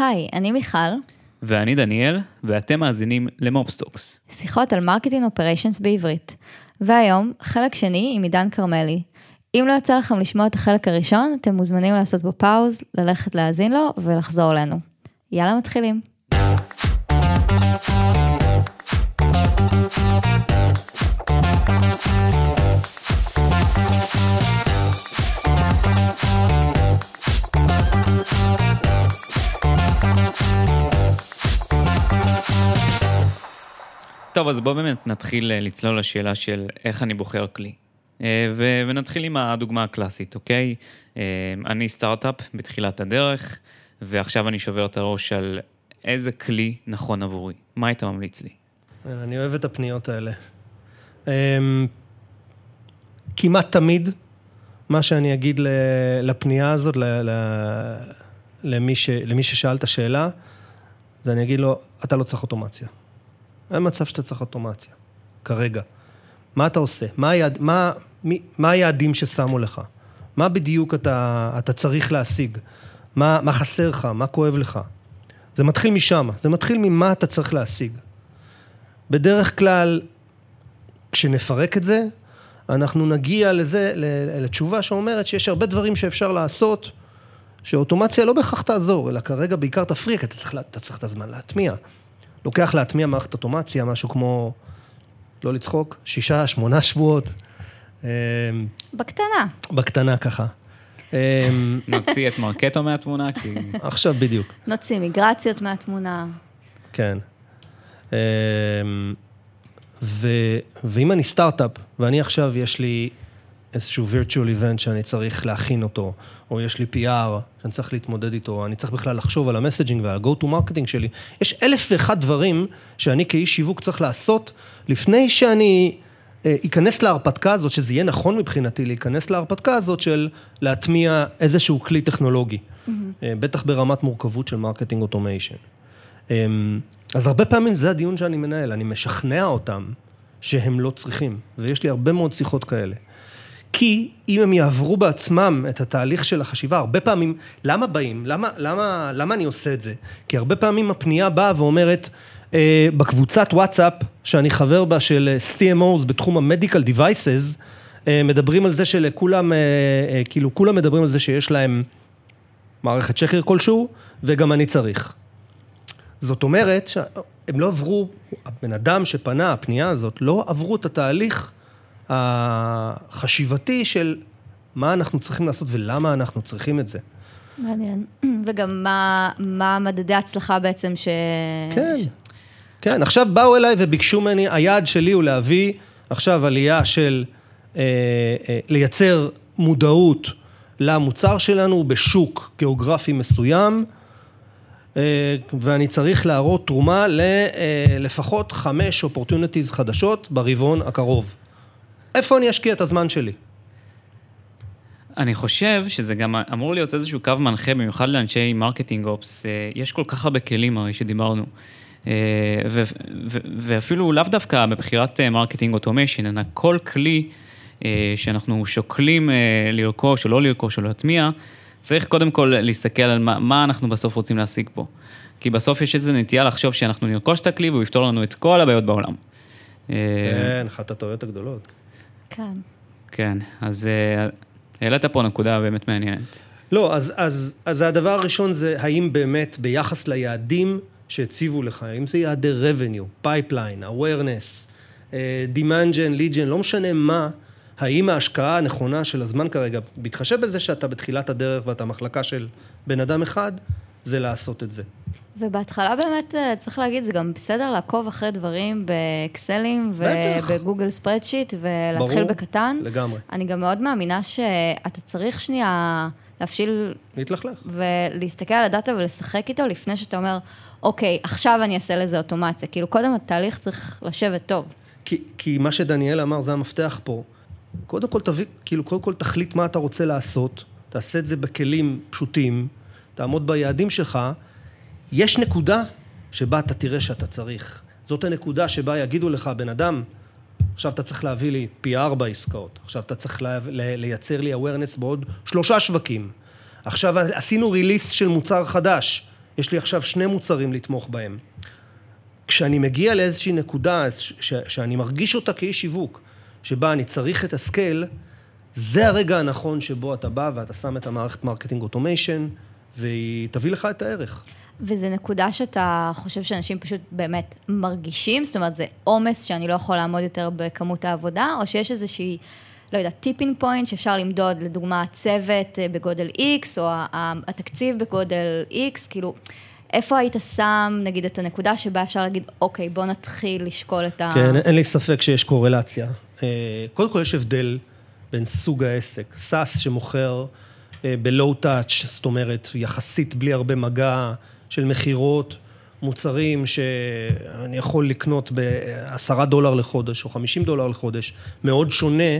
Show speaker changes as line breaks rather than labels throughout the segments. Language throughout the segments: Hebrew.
היי, אני מיכל,
ואני דניאל, ואתם מאזינים ל MOPs Talks.
שיחות על marketing operations בעברית. והיום, חלק שני עם עידן כרמלי. אם לא יצא לכם לשמוע את החלק הראשון, אתם מוזמנים לעשות בו pause, ללכת להאזין לו ולחזור אלינו. יאללה, מתחילים.
טוב, אז בואו באמת נתחיל אה, לצלול לשאלה של איך אני בוחר כלי. אה, ו- ונתחיל עם הדוגמה הקלאסית, אוקיי? אה, אני סטארט-אפ בתחילת הדרך, ועכשיו אני שובר את הראש על איזה כלי נכון עבורי. מה היית ממליץ לי?
אני אוהב את הפניות האלה. כמעט תמיד, מה שאני אגיד לפנייה הזאת, למי, ש, למי ששאל את השאלה, זה אני אגיד לו, אתה לא צריך אוטומציה. אין מצב שאתה צריך אוטומציה, כרגע. מה אתה עושה? מה, היעד, מה, מי, מה היעדים ששמו לך? מה בדיוק אתה, אתה צריך להשיג? מה, מה חסר לך? מה כואב לך? זה מתחיל משם, זה מתחיל ממה אתה צריך להשיג. בדרך כלל, כשנפרק את זה, אנחנו נגיע לזה, לתשובה שאומרת שיש הרבה דברים שאפשר לעשות, שאוטומציה לא בהכרח תעזור, אלא כרגע בעיקר תפריק, אתה צריך, אתה צריך את הזמן להטמיע. לוקח להטמיע מערכת אוטומציה, משהו כמו, לא לצחוק, שישה, שמונה שבועות.
אמ, בקטנה.
בקטנה ככה.
אמ, נוציא את מרקטו מהתמונה, כי...
עכשיו בדיוק.
נוציא מיגרציות מהתמונה.
כן. אמ, ו, ואם אני סטארט-אפ, ואני עכשיו, יש לי איזשהו virtual event שאני צריך להכין אותו, או יש לי PR שאני צריך להתמודד איתו, או אני צריך בכלל לחשוב על ה messaging ועל ה-go to marketing שלי. יש אלף ואחד דברים שאני כאיש שיווק צריך לעשות לפני שאני אה, אכנס להרפתקה הזאת, שזה יהיה נכון מבחינתי להיכנס להרפתקה הזאת של להטמיע איזשהו כלי טכנולוגי. Mm-hmm. אה, בטח ברמת מורכבות של marketing automation. אה, אז הרבה פעמים זה הדיון שאני מנהל, אני משכנע אותם שהם לא צריכים, ויש לי הרבה מאוד שיחות כאלה. כי אם הם יעברו בעצמם את התהליך של החשיבה, הרבה פעמים, למה באים? למה, למה, למה אני עושה את זה? כי הרבה פעמים הפנייה באה ואומרת, אה, בקבוצת וואטסאפ שאני חבר בה של CMOs בתחום ה-Medical Devices, אה, מדברים על זה שלכולם, אה, אה, כאילו כולם מדברים על זה שיש להם מערכת שקר כלשהו, וגם אני צריך. זאת אומרת שהם לא עברו, הבן אדם שפנה, הפנייה הזאת, לא עברו את התהליך החשיבתי של מה אנחנו צריכים לעשות ולמה אנחנו צריכים את זה.
מעניין. וגם מה, מה מדדי ההצלחה בעצם ש...
כן, ש... כן. עכשיו באו אליי וביקשו ממני, היעד שלי הוא להביא עכשיו עלייה של אה, אה, לייצר מודעות למוצר שלנו בשוק גיאוגרפי מסוים, אה, ואני צריך להראות תרומה ללפחות חמש opportunities חדשות ברבעון הקרוב. איפה אני אשקיע את הזמן שלי?
אני חושב שזה גם אמור להיות איזשהו קו מנחה, במיוחד לאנשי marketing ops. אה, יש כל כך הרבה כלים הרי שדיברנו. אה, ואפילו לאו דווקא בבחירת marketing automation, אלא כל כלי אה, שאנחנו שוקלים לרכוש או לא לרכוש או להטמיע, צריך קודם כל להסתכל על מה, מה אנחנו בסוף רוצים להשיג פה. כי בסוף יש איזו נטייה לחשוב שאנחנו נרכוש את הכלי והוא יפתור לנו את כל הבעיות בעולם.
כן, אחת הטעויות הגדולות.
כן.
כן, אז uh, העלית פה נקודה באמת מעניינת.
לא, אז, אז, אז הדבר הראשון זה האם באמת ביחס ליעדים שהציבו לך, האם זה יעדי revenue, pipeline, awareness, uh, demand gen, lead gen, לא משנה מה, האם ההשקעה הנכונה של הזמן כרגע, בהתחשב בזה שאתה בתחילת הדרך ואתה מחלקה של בן אדם אחד, זה לעשות את זה.
ובהתחלה באמת, אה, צריך להגיד, זה גם בסדר לעקוב אחרי דברים באקסלים ובגוגל ספרדשיט ולהתחיל ברור, בקטן.
לגמרי.
אני גם מאוד מאמינה שאתה צריך שנייה להפשיל...
להתלכלך.
ולהסתכל על הדאטה ולשחק איתו לפני שאתה אומר, אוקיי, עכשיו אני אעשה לזה אוטומציה. כאילו, קודם התהליך צריך לשבת טוב.
כי, כי מה שדניאל אמר, זה המפתח פה. קודם כל תביא, כאילו, קודם כל תחליט מה אתה רוצה לעשות, תעשה את זה בכלים פשוטים, תעמוד ביעדים שלך, יש נקודה שבה אתה תראה שאתה צריך. זאת הנקודה שבה יגידו לך, בן אדם, עכשיו אתה צריך להביא לי פי ארבע עסקאות, עכשיו אתה צריך לה, לייצר לי awareness בעוד שלושה שווקים, עכשיו עשינו ריליס של מוצר חדש, יש לי עכשיו שני מוצרים לתמוך בהם. כשאני מגיע לאיזושהי נקודה ש- שאני מרגיש אותה כאיש שיווק, שבה אני צריך את ה scale, זה הרגע הנכון שבו אתה בא ואתה שם את המערכת marketing automation, והיא תביא לך את הערך.
וזו נקודה שאתה חושב שאנשים פשוט באמת מרגישים? זאת אומרת, זה עומס שאני לא יכול לעמוד יותר בכמות העבודה, או שיש איזושהי, לא יודעת, tipping point שאפשר למדוד, לדוגמה, צוות אה, בגודל X, או התקציב בגודל X, כאילו, איפה היית שם, נגיד, את הנקודה שבה אפשר להגיד, אוקיי, בוא נתחיל לשקול את ה...
כן, אין לי ספק שיש קורלציה. אה, קודם כל יש הבדל בין סוג העסק. SaaS שמוכר אה, ב low touch, זאת אומרת, יחסית בלי הרבה מגע של מכירות, מוצרים שאני יכול לקנות בעשרה דולר לחודש או חמישים דולר לחודש, מאוד שונה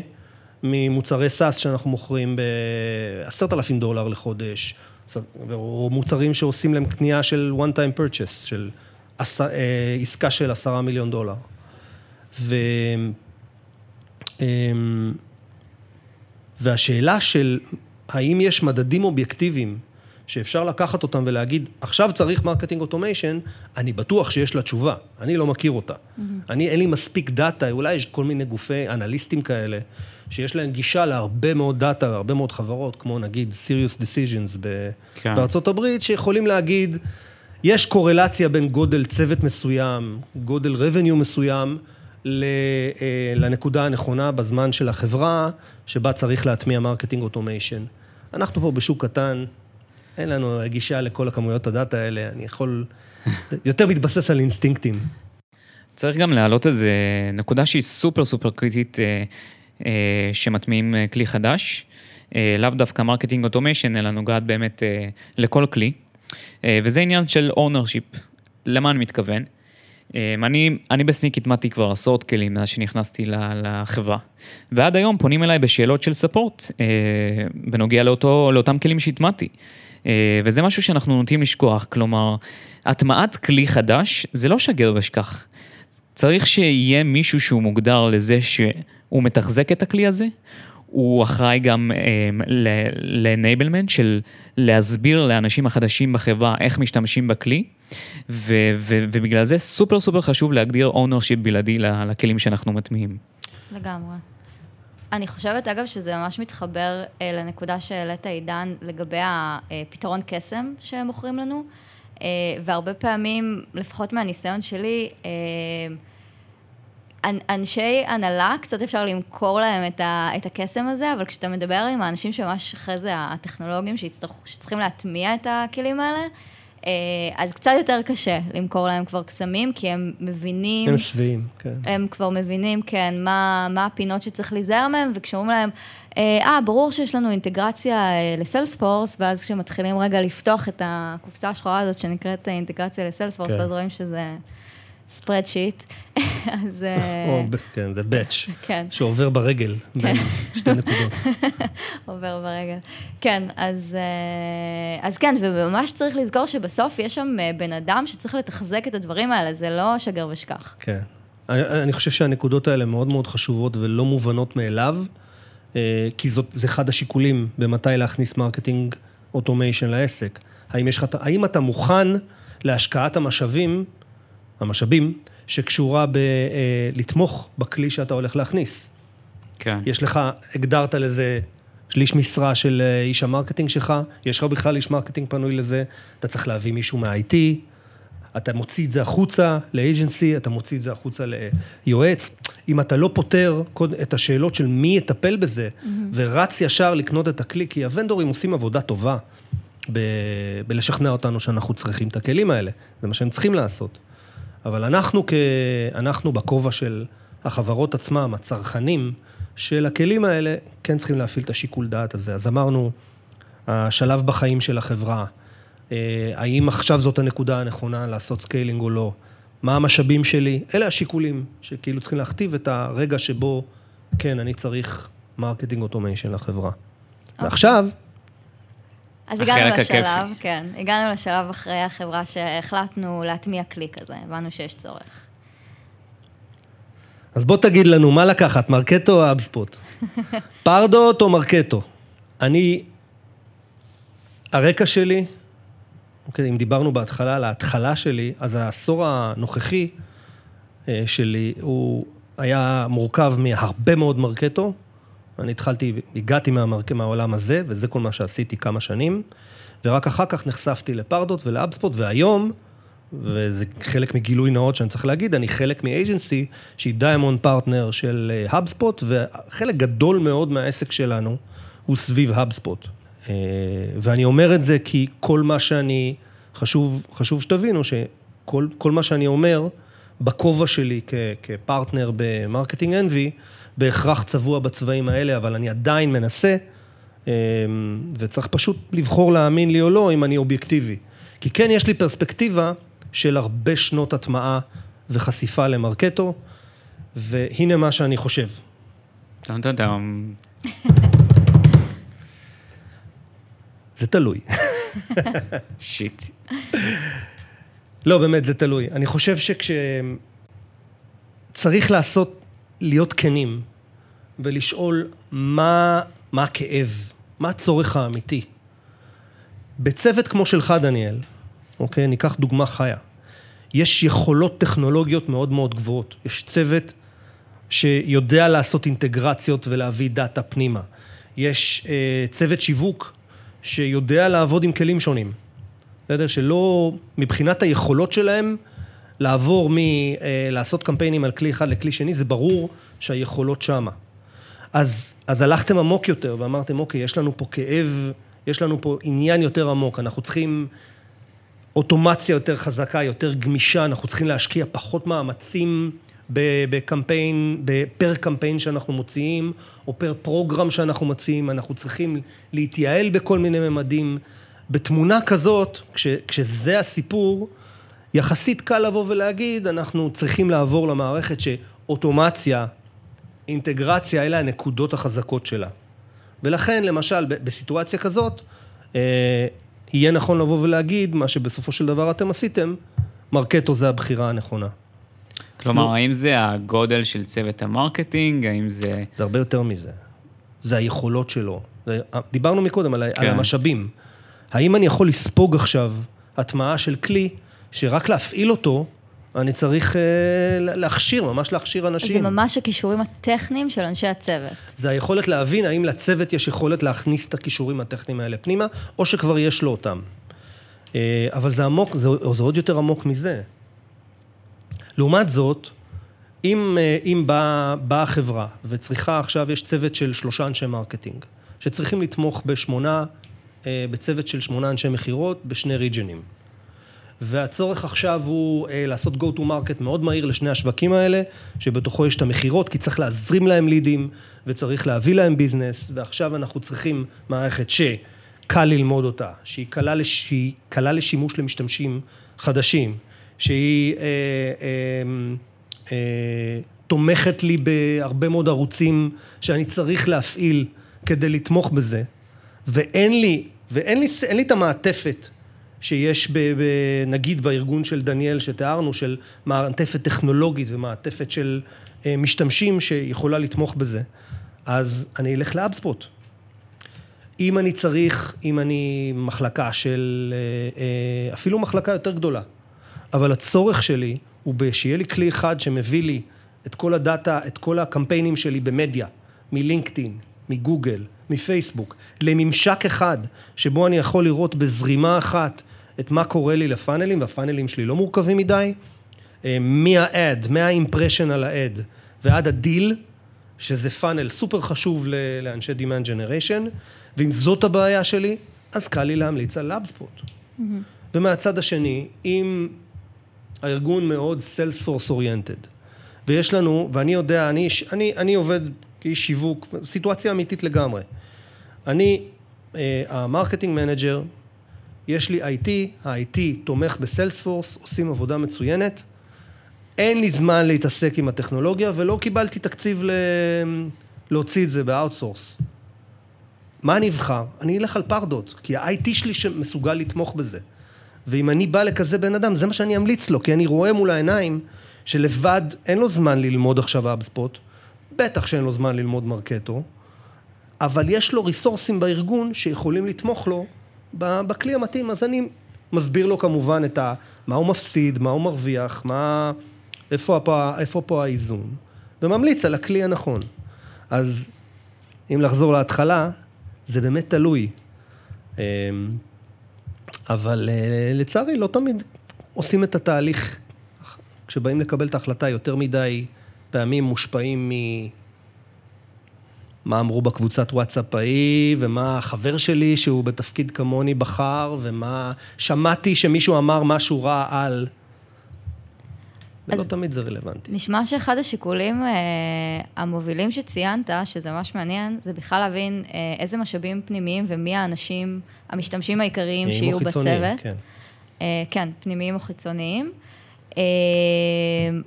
ממוצרי SaaS שאנחנו מוכרים בעשרת אלפים דולר לחודש, או מוצרים שעושים להם קנייה של one time purchase, של. אה, עסקה של עשרה מיליון דולר. ו... אמ, והשאלה של האם יש מדדים אובייקטיביים שאפשר לקחת אותם ולהגיד, עכשיו צריך marketing automation, אני בטוח שיש לה תשובה, אני לא מכיר אותה. Mm-hmm. אני, אין לי מספיק דאטה, אולי יש כל מיני גופי אנליסטים כאלה, שיש להם גישה להרבה מאוד דאטה, והרבה מאוד חברות, כמו נגיד SiriusDecisions ב-
כן.
בארצות הברית, שיכולים להגיד, יש קורלציה בין גודל צוות מסוים, גודל revenue מסוים, ל- אה, לנקודה הנכונה בזמן של החברה, שבה צריך להטמיע marketing automation. אנחנו פה בשוק קטן, אין לנו גישה לכל הכמויות הדאטה האלה, אני יכול... יותר מתבסס על אינסטינקטים.
צריך גם להעלות איזה נקודה שהיא סופר סופר קריטית אה, אה, שמטמיעים אה, כלי חדש, אה, לאו דווקא marketing automation, אלא נוגעת באמת אה, לכל כלי, אה, וזה עניין של ownership. למה אני מתכוון? אה, אני, אני ב Snyk הטמעתי כבר עשרות כלים מאז שנכנסתי לחברה, ועד היום פונים אליי בשאלות של support אה, בנוגע לאותו, לאותם כלים שהטמעתי. אה, וזה משהו שאנחנו נוטים לשכוח, כלומר, הטמעת כלי חדש זה לא שגר ושכח. צריך שיהיה מישהו שהוא מוגדר לזה שהוא מתחזק את הכלי הזה, הוא אחראי גם ל-enablement של להסביר לאנשים החדשים בחברה איך משתמשים בכלי, ו- ו- ובגלל זה סופר סופר חשוב להגדיר ownership בלעדי לכלים שאנחנו מטמיעים.
לגמרי. אני חושבת, אגב, שזה ממש מתחבר אה, לנקודה שהעלית, עידן, לגבי הפתרון קסם שמוכרים לנו, אה, והרבה פעמים, לפחות מהניסיון שלי, אה, אנ- אנשי הנהלה, קצת אפשר למכור להם את, ה, את הקסם הזה, אבל כשאתה מדבר עם האנשים שממש אחרי זה, הטכנולוגים שיצטרכו, שצריכים להטמיע את הכלים האלה, אה, אז קצת יותר קשה למכור להם כבר קסמים, כי הם מבינים...
הם שבעים, כן.
הם כבר מבינים, כן, מה, מה הפינות שצריך להיזהר מהם, וכשאומרים להם, אה, אה, ברור שיש לנו אינטגרציה אה, לסיילספורס, ואז כשמתחילים רגע לפתוח את הקופסה השחורה הזאת שנקראת אה, אינטגרציה לסיילספורס,
כן.
ואז רואים שזה spreadsheet, אז... אה,
או, ב- כן, זה batch,
כן.
שעובר ברגל, בין שתי נקודות.
עובר ברגל. כן, אז, אה, אז כן, וממש צריך לזכור שבסוף יש שם אה, בן אדם שצריך לתחזק את הדברים האלה, זה לא שגר ושכח.
כן. אני, אני חושב שהנקודות האלה מאוד מאוד חשובות ולא מובנות מאליו, אה, כי זאת, זה אחד השיקולים במתי להכניס marketing automation לעסק. האם, יש האם אתה מוכן להשקעת המשאבים, המשאבים, שקשורה בלתמוך בכלי שאתה הולך להכניס.
כן.
יש לך, הגדרת לזה שליש משרה של אה, איש ה marketing שלך, יש לך בכלל איש marketing פנוי לזה, אתה צריך להביא מישהו מה-IT, אתה מוציא את זה החוצה ל agency, אתה מוציא את זה החוצה ליועץ. אם אתה לא פותר את השאלות של מי יטפל בזה, mm-hmm. ורץ ישר לקנות את הכלי, כי הוונדורים עושים עבודה טובה ב- בלשכנע אותנו שאנחנו צריכים את הכלים האלה, זה מה שהם צריכים לעשות. אבל אנחנו, כ... אנחנו בכובע של החברות עצמם, הצרכנים של הכלים האלה, כן צריכים להפעיל את השיקול דעת הזה. אז אמרנו, השלב בחיים של החברה, אה, האם עכשיו זאת הנקודה הנכונה לעשות scaling או לא, מה המשאבים שלי, אלה השיקולים שכאילו צריכים להכתיב את הרגע שבו, כן, אני צריך marketing automation לחברה. ועכשיו,
אז הגענו
הכיפי.
לשלב, כן, הגענו לשלב אחרי החברה שהחלטנו להטמיע כלי כזה, הבנו שיש צורך.
אז בוא תגיד לנו, מה לקחת, Marketo או HubSpot? Pardot או Marketo? אני, הרקע שלי אוקיי, אם דיברנו בהתחלה על ההתחלה שלי, אז העשור הנוכחי אה, שלי, הוא היה מורכב מהרבה מאוד Marketo. אני התחלתי, הגעתי מהמרק... מהעולם הזה, וזה כל מה שעשיתי כמה שנים, ורק אחר כך נחשפתי ל Pardot ול HubSpot, והיום, וזה חלק מגילוי נאות שאני צריך להגיד, אני חלק מ agency שהיא diamond partner של HubSpot, וחלק גדול מאוד מהעסק שלנו הוא סביב HubSpot. אה, ואני אומר את זה כי כל מה שאני, חשוב, חשוב שתבינו שכל מה שאני אומר, בכובע שלי כ, כ partner ב Marketing Envy, בהכרח צבוע בצבעים האלה, אבל אני עדיין מנסה, אה, וצריך פשוט לבחור להאמין לי או לא, אם אני אובייקטיבי. כי כן, יש לי פרספקטיבה של הרבה שנות הטמעה וחשיפה ל Marketo, והנה מה שאני חושב.
טם טם טם.
זה תלוי.
שיט.
לא, באמת, זה תלוי. אני חושב שכש... צריך לעשות, להיות כנים, ולשאול מה, מה הכאב, מה הצורך האמיתי. בצוות כמו שלך, דניאל, אוקיי? ניקח דוגמה חיה. יש יכולות טכנולוגיות מאוד מאוד גבוהות. יש צוות שיודע לעשות אינטגרציות ולהביא דאטה פנימה. יש אה, צוות שיווק שיודע לעבוד עם כלים שונים. בסדר? שלא, מבחינת היכולות שלהם, לעבור מלעשות אה, קמפיינים על כלי אחד לכלי שני, זה ברור שהיכולות שמה. אז, אז הלכתם עמוק יותר ואמרתם, אוקיי, יש לנו פה כאב, יש לנו פה עניין יותר עמוק, אנחנו צריכים אוטומציה יותר חזקה, יותר גמישה, אנחנו צריכים להשקיע פחות מאמצים בקמפיין, פר קמפיין שאנחנו מוציאים, או פר פרוגרם שאנחנו מציעים, אנחנו צריכים להתייעל בכל מיני ממדים. בתמונה כזאת, כש, כשזה הסיפור, יחסית קל לבוא ולהגיד, אנחנו צריכים לעבור למערכת שאוטומציה, אינטגרציה, אלה הנקודות החזקות שלה. ולכן, למשל, בסיטואציה כזאת, אה, יהיה נכון לבוא ולהגיד, מה שבסופו של דבר אתם עשיתם, Marketo זה הבחירה הנכונה.
כלומר, לא. האם זה הגודל של צוות ה marketing, האם זה...
זה הרבה יותר מזה. זה היכולות שלו. זה, דיברנו מקודם על, כן. על המשאבים. האם אני יכול לספוג עכשיו הטמעה של כלי, שרק להפעיל אותו, אני צריך אה, להכשיר, ממש להכשיר אנשים.
זה ממש הכישורים הטכניים של אנשי הצוות.
זה היכולת להבין האם לצוות יש יכולת להכניס את הכישורים הטכניים האלה פנימה, או שכבר יש לו אותם. אה, אבל זה עמוק, זה, זה עוד יותר עמוק מזה. לעומת זאת, אם, אה, אם באה בא החברה וצריכה, עכשיו יש צוות של שלושה אנשי marketing, שצריכים לתמוך בשמונה, אה, בצוות של שמונה אנשי מכירות בשני ריג'נים. והצורך עכשיו הוא אה, לעשות go to market מאוד מהיר לשני השווקים האלה, שבתוכו יש את המכירות, כי צריך להזרים להם לידים וצריך להביא להם ביזנס, ועכשיו אנחנו צריכים מערכת שקל ללמוד אותה, שהיא קלה, לש... שהיא קלה לשימוש למשתמשים חדשים, שהיא אה, אה, אה, תומכת לי בהרבה מאוד ערוצים שאני צריך להפעיל כדי לתמוך בזה, ואין לי, ואין לי, לי את המעטפת שיש ב, ב, נגיד בארגון של דניאל שתיארנו, של מעטפת טכנולוגית ומעטפת של אה, משתמשים שיכולה לתמוך בזה, אז אני אלך לאבספוט. אם אני צריך, אם אני מחלקה של, אה, אה, אפילו מחלקה יותר גדולה, אבל הצורך שלי הוא שיהיה לי כלי אחד שמביא לי את כל הדאטה, את כל הקמפיינים שלי במדיה, מלינקדאין, מגוגל, מפייסבוק, לממשק אחד, שבו אני יכול לראות בזרימה אחת את מה קורה לי לפאנלים, והפאנלים שלי לא מורכבים מדי, אה, מה ad, מה impression על ה ad ועד הדיל, שזה funnel סופר חשוב לאנשי Demand Generation, ואם זאת הבעיה שלי, אז קל לי להמליץ על HubSpot. Mm-hmm. ומהצד השני, אם הארגון מאוד Salesforce oriented. ויש לנו, ואני יודע, אני, אני, אני עובד כאיש שיווק, סיטואציה אמיתית לגמרי. אני אה, ה marketing manager, יש לי IT, ה-IT תומך ב Salesforce, עושים עבודה מצוינת. אין לי זמן להתעסק עם הטכנולוגיה ולא קיבלתי תקציב ל... להוציא את זה ב outsource. מה אני אבחר? אני אלך על Pardot, כי ה-IT שלי שמסוגל לתמוך בזה. ואם אני בא לכזה בן אדם, זה מה שאני אמליץ לו, כי אני רואה מול העיניים שלבד אין לו זמן ללמוד עכשיו HubSpot, בטח שאין לו זמן ללמוד Marketo, אבל יש לו ריסורסים בארגון שיכולים לתמוך לו בכלי המתאים, אז אני מסביר לו כמובן את ה... מה הוא מפסיד, מה הוא מרוויח, מה... איפה פה, איפה פה האיזון, וממליץ על הכלי הנכון. אז אם לחזור להתחלה, זה באמת תלוי. אמ, אבל אה, לצערי, לא תמיד עושים את התהליך, כשבאים לקבל את ההחלטה, יותר מדי פעמים מושפעים מ... מה אמרו בקבוצת וואטסאפ ההיא, ומה החבר שלי שהוא בתפקיד כמוני בחר, ומה שמעתי שמישהו אמר משהו רע על... ולא תמיד זה רלוונטי.
נשמע שאחד השיקולים אה, המובילים שציינת, שזה ממש מעניין, זה בכלל להבין אה, איזה משאבים פנימיים ומי האנשים, המשתמשים העיקריים שיהיו בצוות. כן. אה, כן, פנימיים או חיצוניים. אה,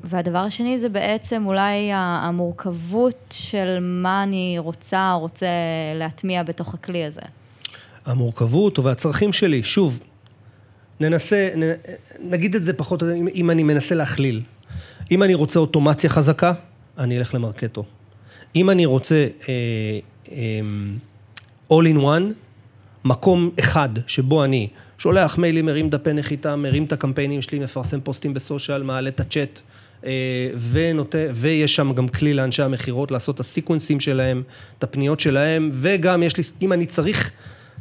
והדבר השני זה בעצם אולי המורכבות של מה אני רוצה או רוצה להטמיע בתוך הכלי הזה.
המורכבות והצרכים שלי, שוב, ננסה, נ, נגיד את זה פחות, אם אני מנסה להכליל. אם אני רוצה אוטומציה חזקה, אני אלך למרקטו. אם אני רוצה אה, אה, all in one, מקום אחד שבו אני שולח מיילים, מרים דפי נחיתה, מרים את הקמפיינים שלי, מפרסם פוסטים בסושיאל, מעלה את הצ'אט, אה, ונות... ויש שם גם כלי לאנשי המכירות לעשות את הסיקוונסים שלהם, את הפניות שלהם, וגם יש לי, אם אני צריך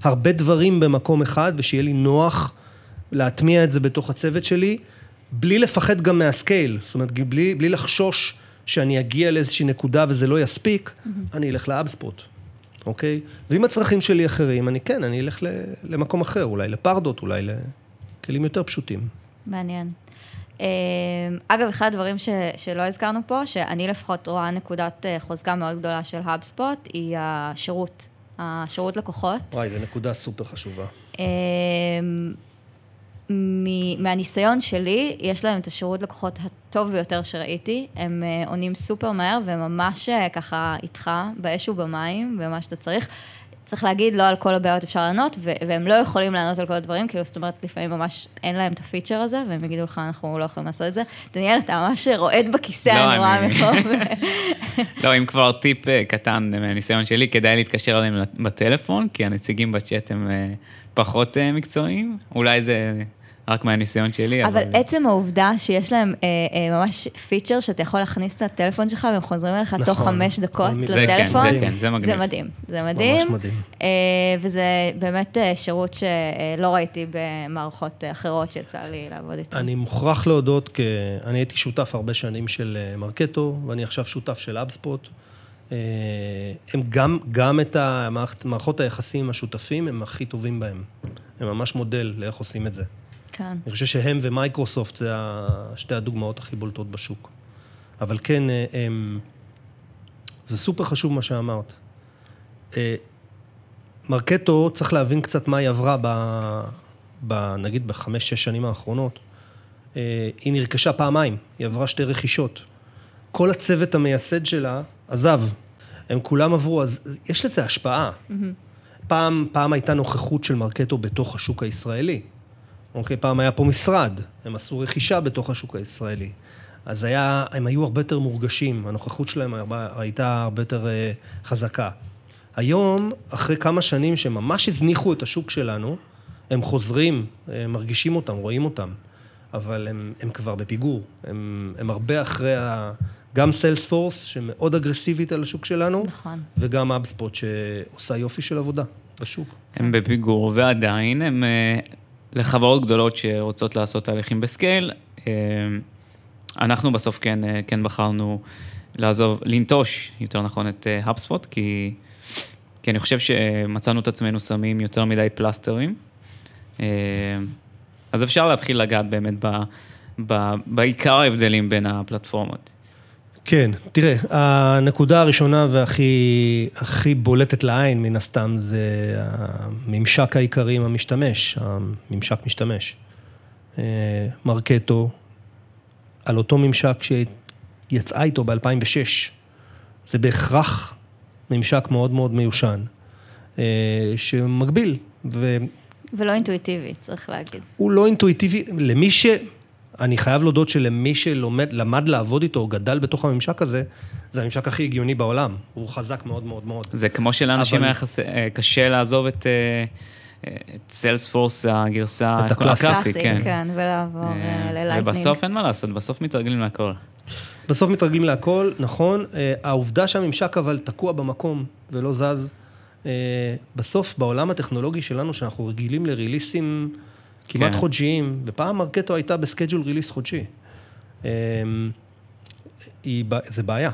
הרבה דברים במקום אחד, ושיהיה לי נוח להטמיע את זה בתוך הצוות שלי, בלי לפחד גם מהסקייל, זאת אומרת, בלי, בלי לחשוש שאני אגיע לאיזושהי נקודה וזה לא יספיק, mm-hmm. אני אלך לאבספוט. אוקיי? ואם הצרכים שלי אחרים, אני כן, אני אלך למקום אחר, אולי לפרדות, אולי לכלים יותר פשוטים.
מעניין. אה, אגב, אחד הדברים ש, שלא הזכרנו פה, שאני לפחות רואה נקודת אה, חוזקה מאוד גדולה של האבספוט, היא השירות, השירות לקוחות.
וואי, זו נקודה סופר חשובה.
מהניסיון שלי, יש להם את השירות לקוחות הטוב ביותר שראיתי. הם אה, עונים סופר מהר וממש אה, ככה איתך באש ובמים, במה שאתה צריך. צריך להגיד, לא על כל הבעיות אפשר לענות, והם לא יכולים לענות על כל הדברים, כאילו, זאת אומרת, לפעמים ממש אין להם את הפיצ'ר הזה, והם יגידו לך, אנחנו לא יכולים לעשות את זה. דניאל, אתה ממש רועד בכיסא, לא, אני רואה מפה.
לא, אם כבר טיפ אה, קטן מהניסיון שלי, כדאי להתקשר אליהם בטלפון, כי הנציגים בצ'אט הם פחות מקצועיים. אולי זה רק מהניסיון שלי,
אבל... אבל עצם העובדה שיש להם אה, אה, ממש פיצ'ר שאתה יכול להכניס את הטלפון שלך והם חוזרים אליך נכון. תוך חמש דקות
זה כן,
לטלפון.
כן, זה כן, זה מגניב.
זה מדהים, זה מדהים. ממש מדהים. אה, וזה באמת אה, שירות שלא ראיתי במערכות אחרות שיצא לי לעבוד איתן.
אני מוכרח להודות, כי אני הייתי שותף הרבה שנים של אה, Marketo, ואני עכשיו שותף של HubSpot. אה, הם גם, גם את המערכות היחסים השותפים, הם הכי טובים בהם. הם ממש מודל לאיך עושים את זה.
כן.
אני חושב שהם ומייקרוסופט זה שתי הדוגמאות הכי בולטות בשוק. אבל כן, אה, הם, זה סופר חשוב מה שאמרת. אה, Marketo, צריך להבין קצת מה היא עברה ב... ב נגיד בחמש-שש שנים האחרונות. אה, היא נרכשה פעמיים, היא עברה שתי רכישות. כל הצוות המייסד שלה עזב. הם כולם עברו, אז יש לזה השפעה. Mm-hmm. פעם, פעם הייתה נוכחות של Marketo בתוך השוק הישראלי. אוקיי, פעם היה פה משרד, הם עשו רכישה בתוך השוק הישראלי. אז היה, הם היו הרבה יותר מורגשים, הנוכחות שלהם הייתה הרבה יותר uh, חזקה. היום, אחרי כמה שנים שממש הזניחו את השוק שלנו, הם חוזרים, הם אה, מרגישים אותם, רואים אותם, אבל הם, הם כבר בפיגור. הם, הם הרבה אחרי ה... גם סיילספורס, שמאוד אגרסיבית על השוק שלנו,
נכון.
וגם אבספוט, שעושה יופי של עבודה בשוק.
הם בפיגור, ועדיין הם אה, לחברות גדולות שרוצות לעשות תהליכים בסקייל. אה, אנחנו בסוף כן, אה, כן בחרנו לעזוב, לנטוש, יותר נכון, את HubSpot, כי, כי אני חושב שמצאנו את עצמנו שמים יותר מדי פלסטרים. אז אפשר להתחיל לגעת באמת ב, ב, בעיקר ההבדלים בין הפלטפורמות.
כן, תראה, הנקודה הראשונה והכי הכי בולטת לעין, מן הסתם, זה הממשק העיקרי עם המשתמש, הממשק משתמש. אה, מרקטו, על אותו ממשק שיצאה איתו ב-2006. זה בהכרח ממשק מאוד מאוד מיושן, אה, שמגביל. ו...
ולא אינטואיטיבי, צריך להגיד.
הוא לא אינטואיטיבי, למי ש... אני חייב להודות שלמי שלמד לעבוד איתו, או גדל בתוך הממשק הזה, זה הממשק הכי הגיוני בעולם. הוא חזק מאוד מאוד מאוד.
זה כמו שלאנשים אבל... היה חס... אה, קשה לעזוב את, אה, את Salesforce הגרסה
את הקלאסי.
הקלאסית, כן.
כן, ולעבור אה,
ל
Lightning.
ובסוף אין מה לעשות, בסוף מתרגלים להכל.
בסוף מתרגלים להכל, נכון. העובדה שהממשק אבל תקוע במקום ולא זז, בסוף בעולם הטכנולוגי שלנו, שאנחנו רגילים לריליסים כמעט
כן.
חודשיים, ופעם Marketo הייתה ב schedule release חודשי. היא, ב- זה בעיה.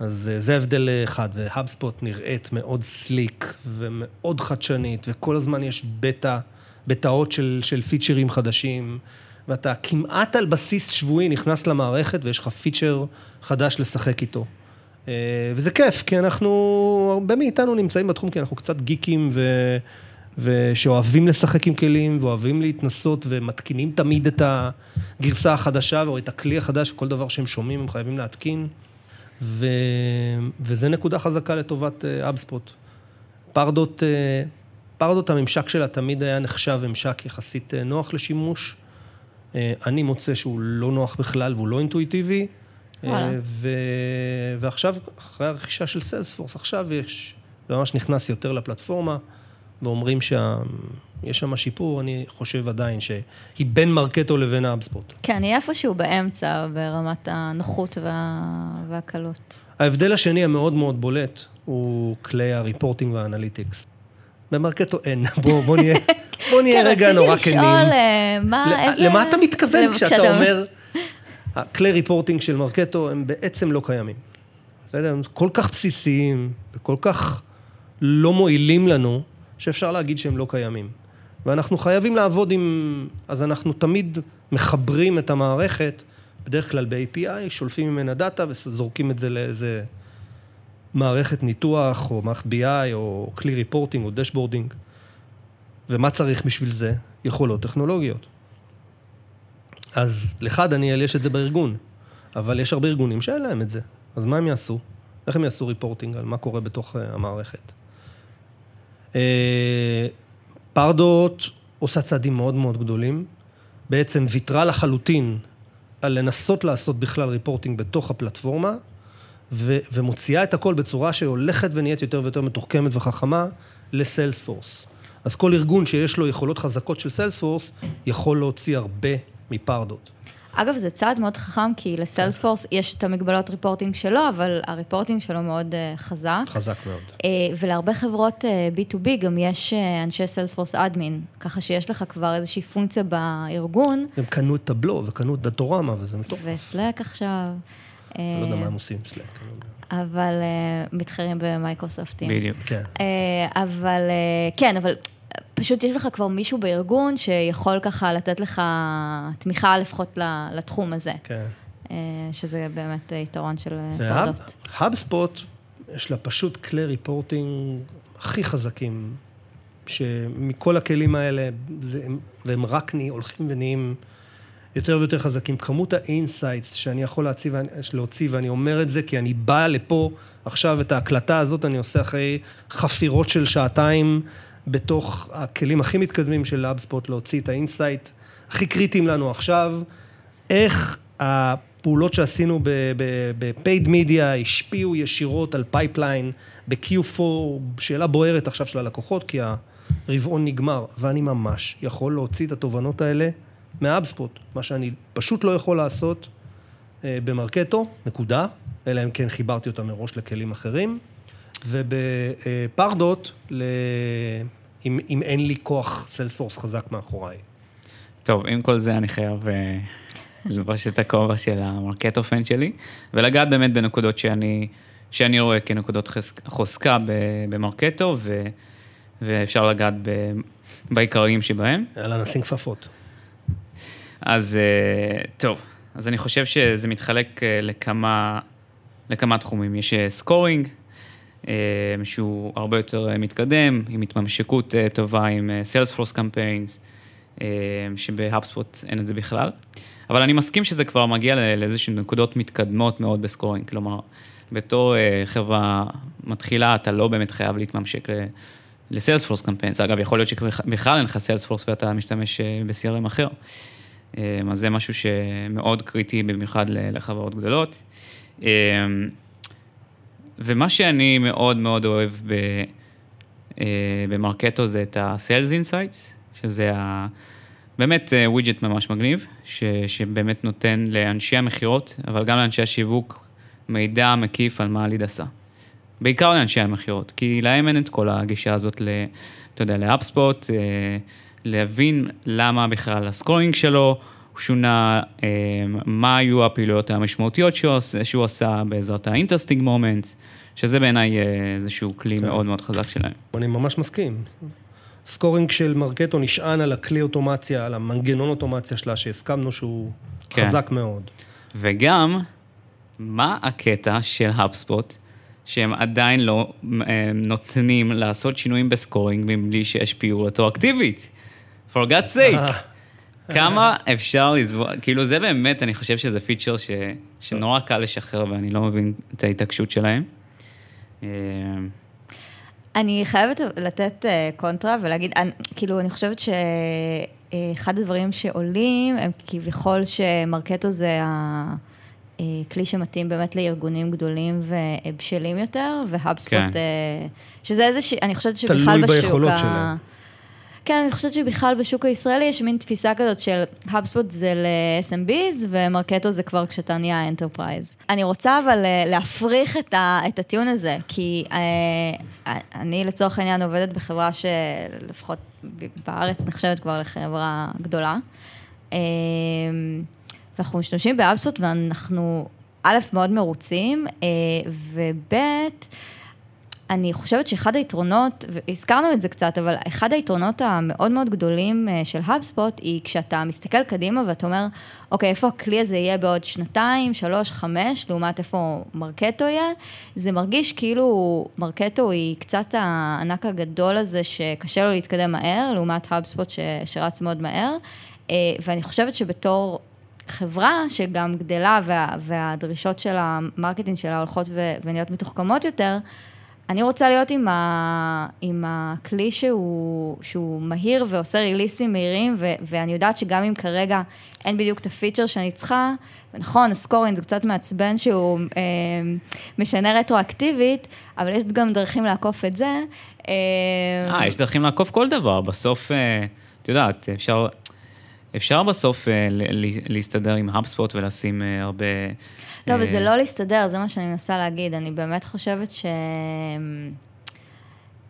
אז אה, זה הבדל אחד, ו HubSpot נראית מאוד sleek ומאוד חדשנית, וכל הזמן יש בטא, בטאות של, של פיצ'רים חדשים, ואתה כמעט על בסיס שבועי נכנס למערכת ויש לך פיצ'ר חדש לשחק איתו. אה, וזה כיף, כי אנחנו, הרבה מאיתנו נמצאים בתחום, כי אנחנו קצת גיקים ו... ושאוהבים לשחק עם כלים, ואוהבים להתנסות, ומתקינים תמיד את הגרסה החדשה, או את הכלי החדש, וכל דבר שהם שומעים הם חייבים להתקין. ו... וזה נקודה חזקה לטובת אבספוט. פרדות, אה, פרדות, הממשק שלה תמיד היה נחשב ממשק יחסית אה, נוח לשימוש. אה, אני מוצא שהוא לא נוח בכלל והוא לא אינטואיטיבי. אה,
וואלה.
ו... ועכשיו, אחרי הרכישה של סיילספורס, עכשיו יש, זה ממש נכנס יותר לפלטפורמה, ואומרים שיש שם שיפור, אני חושב עדיין שהיא בין מרקטו לבין האבספוט.
כן, היא איפשהו באמצע ברמת הנוחות וה... והקלות.
ההבדל השני המאוד מאוד בולט הוא כלי ה reporting וה analytics. ב Marketo אין, בוא, בוא נהיה, בוא נהיה
כן,
רגע נורא
רציתי
כנים.
לשאול אה, מה,
ל-
איזה...
למה אתה מתכוון כשאתה אומר, הכלי reporting של Marketo הם בעצם לא קיימים. בסדר? הם כל כך בסיסיים וכל כך לא מועילים לנו, שאפשר להגיד שהם לא קיימים. ואנחנו חייבים לעבוד עם... אז אנחנו תמיד מחברים את המערכת, בדרך כלל ב-API, שולפים ממנה דאטה וזורקים את זה לאיזה מערכת ניתוח, או מערכת BI, או כלי reporting, או dashboarding. ומה צריך בשביל זה? יכולות טכנולוגיות. אז לך, דניאל, יש את זה בארגון, אבל יש הרבה ארגונים שאין להם את זה. אז מה הם יעשו? איך הם יעשו reporting על מה קורה בתוך אה, המערכת? אה, פרדות עושה צעדים מאוד מאוד גדולים. בעצם ויתרה לחלוטין על לנסות לעשות בכלל ריפורטינג בתוך הפלטפורמה, ו- ומוציאה את הכל בצורה שהולכת ונהיית יותר ויותר מתוחכמת וחכמה לסיילספורס. אז כל ארגון שיש לו יכולות חזקות של סיילספורס, יכול להוציא הרבה מפרדות.
אגב, זה צעד מאוד חכם, כי לסיילספורס יש את המגבלות ריפורטינג שלו, אבל הריפורטינג שלו מאוד אה, חזק.
חזק מאוד.
אה, ולהרבה חברות אה, B2B גם יש אה, אנשי Salesforce admin, ככה שיש לך כבר איזושהי פונקציה בארגון,
הם קנו את Tableau וקנו את Datorama, וזה מטורף.
ו Slack עכשיו.
אני לא יודע מה הם עושים, Slack. לא.
אבל אה, מתחרים ב Microsoft Teams.
בדיוק.
כן.
אה, אבל אה, כן, אבל פשוט יש לך כבר מישהו בארגון שיכול ככה לתת לך תמיכה לפחות לתחום הזה,
כן.
אה, שזה באמת יתרון של Pardot. ו
HubSpot, יש לה פשוט כלי reporting הכי חזקים, שמכל הכלים האלה, זה, הם- והם רק נה, הולכים ונהיים יותר ויותר חזקים. כמות ה insights שאני יכול להציב, להוציא, ואני אומר את זה כי אני בא לפה, עכשיו את ההקלטה הזאת אני עושה אחרי חפירות של שעתיים בתוך הכלים הכי מתקדמים של HubSpot, להוציא את ה insight הכי קריטיים לנו עכשיו, איך הפעולות שעשינו ב-paid media השפיעו ישירות על pipeline, ב-Q4, שאלה בוערת עכשיו של הלקוחות, כי הרבעון נגמר, ואני ממש יכול להוציא את התובנות האלה מ HubSpot, מה שאני פשוט לא יכול לעשות אה, ב Marketo, נקודה, אלא אם כן חיברתי אותה מראש לכלים אחרים, וב Pardot, ל... אם, אם אין לי כוח Salesforce חזק מאחוריי.
טוב, עם כל זה אני חייב אה, ללבוש את הכובע של ה Marketo fan שלי, ולגעת באמת בנקודות שאני, שאני רואה כנקודות חס- חוזקה ב Marketo, ו, ואפשר לגעת ב, בעיקריים שבהם.
יאללה, נשים כפפות.
אז אה, טוב, אז אני חושב שזה מתחלק אה, לכמה, לכמה תחומים. יש scoring, שהוא הרבה יותר אה, מתקדם, עם התממשקות אה, טובה עם אה, Salesforce Campaigns, אה, שב HubSpot אין את זה בכלל. אבל אני מסכים שזה כבר מגיע לאיזשהן נקודות מתקדמות מאוד ב scoring. כלומר, בתור אה, חברה מתחילה, אתה לא באמת חייב להתממשק ל- ל Salesforce Campaigns. אגב, יכול להיות שבכלל אין לך Salesforce ואתה משתמש אה, ב-CRM אחר. אה, אז זה משהו שמאוד קריטי במיוחד לחברות גדולות. אה, ומה שאני מאוד מאוד אוהב ב, אה, ב Marketo זה את ה-Sales Insights, שזה ה... באמת widget ממש מגניב, ש, שבאמת נותן לאנשי המכירות, אבל גם לאנשי השיווק, מידע מקיף על מה ה lead עשה. בעיקר לאנשי המכירות, כי להם אין את כל הגישה הזאת, ל, אתה יודע, ל HubSpot, להבין למה בכלל ה scoring שלו שונה, מה היו הפעילויות המשמעותיות שהוא, שהוא עשה בעזרת ה interesting moments, שזה בעיניי איזשהו כלי כן. מאוד מאוד חזק שלהם.
אני ממש מסכים. scoring של Marketo נשען על הכלי אוטומציה, על המנגנון אוטומציה שלה, שהסכמנו שהוא כן. חזק מאוד.
וגם, מה הקטע של HubSpot, שהם עדיין לא נותנים לעשות שינויים ב scoring מבלי שיש פעילות אקטיבית? For God's sake. כמה אפשר לסבול, כאילו זה באמת, אני חושב שזה פיצ'ר ש, שנורא קל לשחרר ואני לא מבין את ההתעקשות שלהם. אה,
אני חייבת לתת אה, קונטרה ולהגיד, אני, כאילו, אני חושבת שאחד הדברים שעולים הם כביכול ש-Marketo זה הכלי שמתאים באמת לארגונים גדולים ובשלים יותר, ו-HubSpot, כן. אה, שזה איזושהי, אני חושבת שבכלל בשוק...
תלוי ביכולות שלהם.
כן, אני חושבת שבכלל בשוק הישראלי יש מין תפיסה כזאת של HubSpot זה ל-SMBs ו-Marketo זה כבר כשאתה נהיה enterprise. אני רוצה אבל אה, להפריך את, ה, את הטיעון הזה, כי אה, אני לצורך העניין עובדת בחברה שלפחות בארץ נחשבת כבר לחברה גדולה. אה, ואנחנו משתמשים ב-HubSpot ואנחנו א', מאוד מרוצים, וב', אני חושבת שאחד היתרונות, והזכרנו את זה קצת, אבל אחד היתרונות המאוד מאוד גדולים אה, של HubSpot, היא כשאתה מסתכל קדימה ואתה אומר, אוקיי, איפה הכלי הזה יהיה בעוד שנתיים, שלוש, חמש, לעומת איפה Marketo יהיה, זה מרגיש כאילו Marketo היא קצת הענק הגדול הזה שקשה לו להתקדם מהר, לעומת HubSpot שרץ מאוד מהר, אה, ואני חושבת שבתור... חברה שגם גדלה וה, והדרישות של ה-marketing שלה הולכות ונהיות מתוחכמות יותר, אני רוצה להיות עם, ה, עם הכלי שהוא, שהוא מהיר ועושה release-ים מהירים, ו, ואני יודעת שגם אם כרגע אין בדיוק את ה-feature שאני צריכה, נכון, ה-scoring זה קצת מעצבן שהוא אה, משנה רטרואקטיבית, אבל יש גם דרכים לעקוף את זה.
אה, אה יש דרכים לעקוף כל דבר, בסוף, אה, את יודעת, אפשר... אפשר בסוף אה, להסתדר עם HubSpot ולשים אה, הרבה...
לא, אבל זה אה, לא להסתדר, זה מה שאני מנסה להגיד. אני באמת חושבת שהם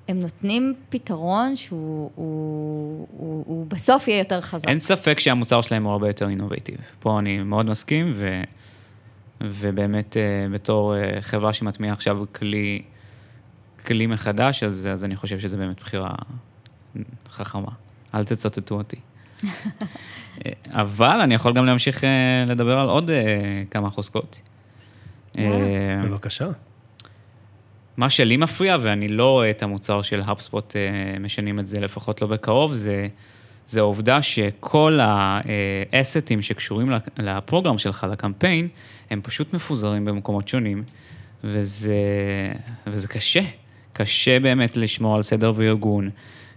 הם נותנים פתרון שהוא הוא, הוא, הוא בסוף יהיה יותר חזק.
אין ספק שהמוצר שלהם הוא הרבה יותר אינובייטיב. פה אני מאוד מסכים, ו, ובאמת בתור חברה שמטמיעה עכשיו כלי, כלי מחדש, אז, אז אני חושב שזה באמת בחירה חכמה. אל תצטטו אותי. אבל אני יכול גם להמשיך אה, לדבר על עוד אה, כמה חוזקות.
אה, בבקשה.
מה שלי מפריע, ואני לא רואה את המוצר של האפספוט משנים את זה, לפחות לא בקרוב, זה, זה העובדה שכל האסטים שקשורים ל-program שלך, ל-campaign, הם פשוט מפוזרים במקומות שונים, וזה, וזה קשה. קשה באמת לשמור על סדר וארגון.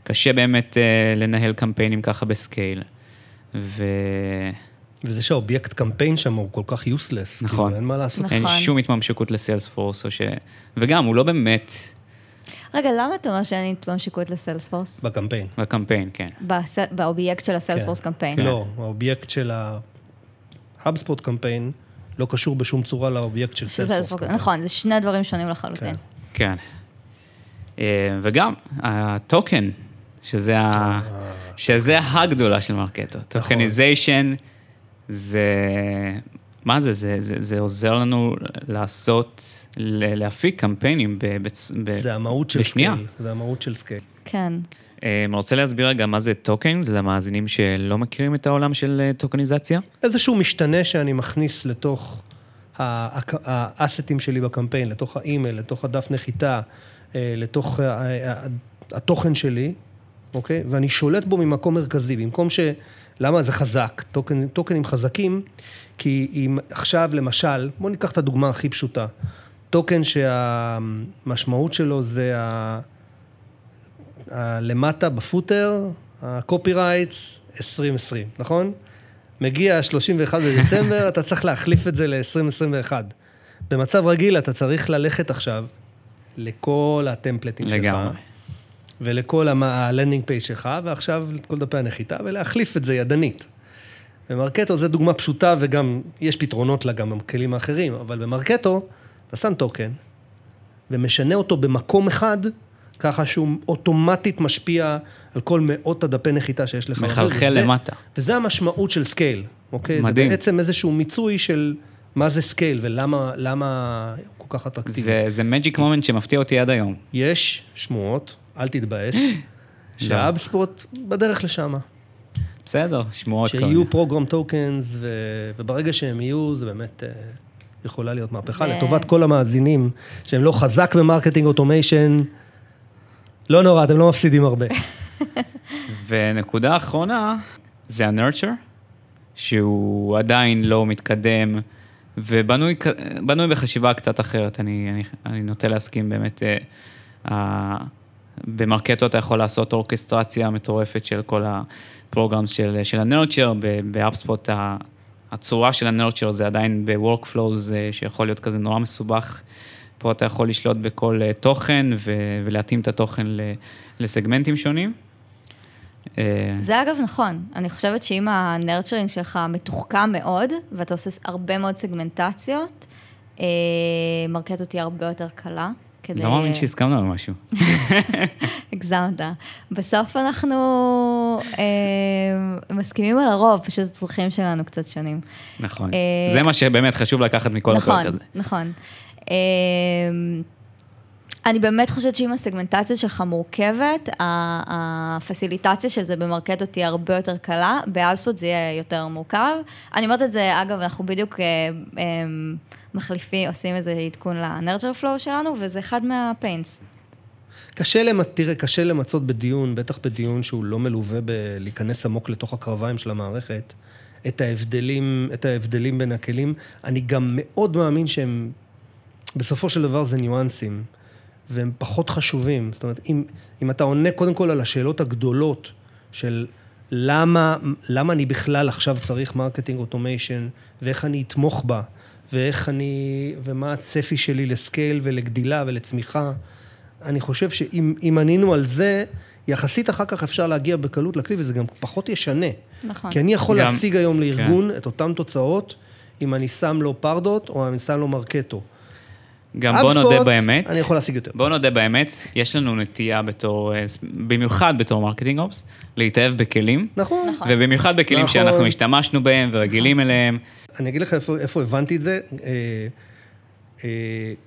קשה באמת uh, לנהל קמפיינים ככה ב-scale. ו...
וזה שהאובייקט קמפיין שם הוא כל כך useless.
נכון. כאילו,
אין מה לעשות.
נכון. אין שום התממשקות לסיילספורס, ש... וגם, הוא לא באמת...
רגע, למה אתה אומר שאין התממשקות ל-Salesforce?
בקמפיין.
בקמפיין, כן.
בס... באובייקט של ה-Salesforce כן. קמפיין.
כן. לא, האובייקט של ההאבספוט קמפיין לא קשור בשום צורה לאובייקט של Salesforce campaign.
נכון, זה שני דברים שונים לחלוטין.
כן. כן. אה, וגם, ה-token שזה, ה... אה. שזה הגדולה של Marketo. Tokenization נכון. זה... מה זה? זה, זה, זה עוזר לנו לעשות, להפיק קמפיינים ב, ב,
זה המהות של בשנייה. סקייל. זה המהות של סקייל.
כן.
אה, אני רוצה להסביר רגע מה זה token, זה למאזינים שלא מכירים את העולם של אה, טוקניזציה.
איזשהו משתנה שאני מכניס לתוך ה-asset-ים שלי בקמפיין, לתוך ה-email, לתוך הדף נחיתה, לתוך התוכן שלי, אוקיי? ואני שולט בו ממקום מרכזי, במקום ש... למה זה חזק? token, token-ים חזקים, כי אם עכשיו, למשל, בואו ניקח את הדוגמה הכי פשוטה. token שהמשמעות שלו זה ה... ה... למטה ב-footer, ה-copy rights 2020, נכון? מגיע 31 בדצמבר, אתה צריך להחליף את זה ל-2021. במצב רגיל אתה צריך ללכת עכשיו לכל ה-template-ים שלך. לגמרי. ולכל ה-landing page שלך, ועכשיו לכל דפי הנחיתה, ולהחליף את זה ידנית. ב-Marketo זה דוגמה פשוטה, וגם יש פתרונות לה גם בכלים האחרים, אבל ב-Marketo אתה שם token, ומשנה אותו במקום אחד, ככה שהוא אוטומטית משפיע על כל מאות הדפי נחיתה שיש לך.
מחלחל
וזה-
למטה.
וזה המשמעות של scale, אוקיי?
מדהים.
זה בעצם איזשהו מיצוי של מה זה scale ולמה למה כל כך אטרקטיבי.
זה, זה magic moment שמפתיע אותי עד היום.
יש שמועות, אל תתבאס, ש-HubSpot בדרך לשם.
בסדר, שמועות כאלה.
שיהיו program tokens, וברגע שהם יהיו, זה באמת אה, יכולה להיות מהפכה.
ו-
לטובת כל המאזינים שהם לא חזק ב-marketing automation, לא נורא, אתם לא מפסידים הרבה.
ונקודה אחרונה, זה ה-nurture, שהוא עדיין לא מתקדם, ובנוי בחשיבה קצת אחרת. אני, אני, אני נוטה להסכים באמת, אה, ה- ב-Marketo אתה יכול לעשות אורקסטרציה מטורפת של כל ה-programs של, של ה-nurture, ב-HubSpot הצורה של ה-nurture זה עדיין ב-workflows אה, שיכול להיות כזה נורא מסובך. פה אתה יכול לשלוט בכל אה, תוכן ו- ולהתאים את התוכן לסגמנטים שונים. אה,
זה אגב נכון, אני חושבת שאם הנרצ'רינג שלך מתוחכם מאוד, ואתה עושה הרבה מאוד סגמנטציות, אה, Marketo תהיה הרבה יותר קלה. כדי...
לא מאמין שהסכמנו על משהו.
הגזמת. בסוף אנחנו אה, מסכימים על הרוב, פשוט הצרכים שלנו קצת שונים.
נכון.
אה,
זה מה שבאמת חשוב לקחת מכל
נכון,
הפרק הזה.
נכון. אה, אני באמת חושבת שאם הסגמנטציה שלך מורכבת, הפסיליטציה של זה במרקטו תהיה הרבה יותר קלה, באלספוט זה יהיה יותר מורכב. אני אומרת את זה, אגב, אנחנו בדיוק אה, אה, מחליפים, עושים איזה עדכון לנרג'ר פלואו שלנו, וזה אחד מהפיינס.
קשה, למ... תראה, קשה למצות בדיון, בטח בדיון שהוא לא מלווה בלהיכנס עמוק לתוך הקרביים של המערכת, את ההבדלים, את ההבדלים בין הכלים. אני גם מאוד מאמין שהם, בסופו של דבר זה ניואנסים, והם פחות חשובים. זאת אומרת, אם, אם אתה עונה קודם כל על השאלות הגדולות של למה, למה אני בכלל עכשיו צריך marketing automation, ואיך אני אתמוך בה, ואיך אני, ומה הצפי שלי ל-scale ולגדילה ולצמיחה, אני חושב שאם אם ענינו על זה, יחסית אחר כך אפשר להגיע בקלות לכלי, וזה גם פחות ישנה.
נכון.
כי אני יכול
גם-
להשיג היום לארגון את אותן תוצאות, אם אני שם לו Pardot או אני שם לו Marketo.
גם בוא נודה באמת.
אני יכול להשיג יותר.
בוא נודה באמת, יש לנו נטייה בתור, אה, במיוחד בתור marketing ops, להתאהב בכלים.
נכון.
נכון.
ובמיוחד בכלים
נכון.
שאנחנו השתמשנו בהם ורגילים אליהם.
אני אגיד לך איפה, איפה הבנתי את זה. אה, אה,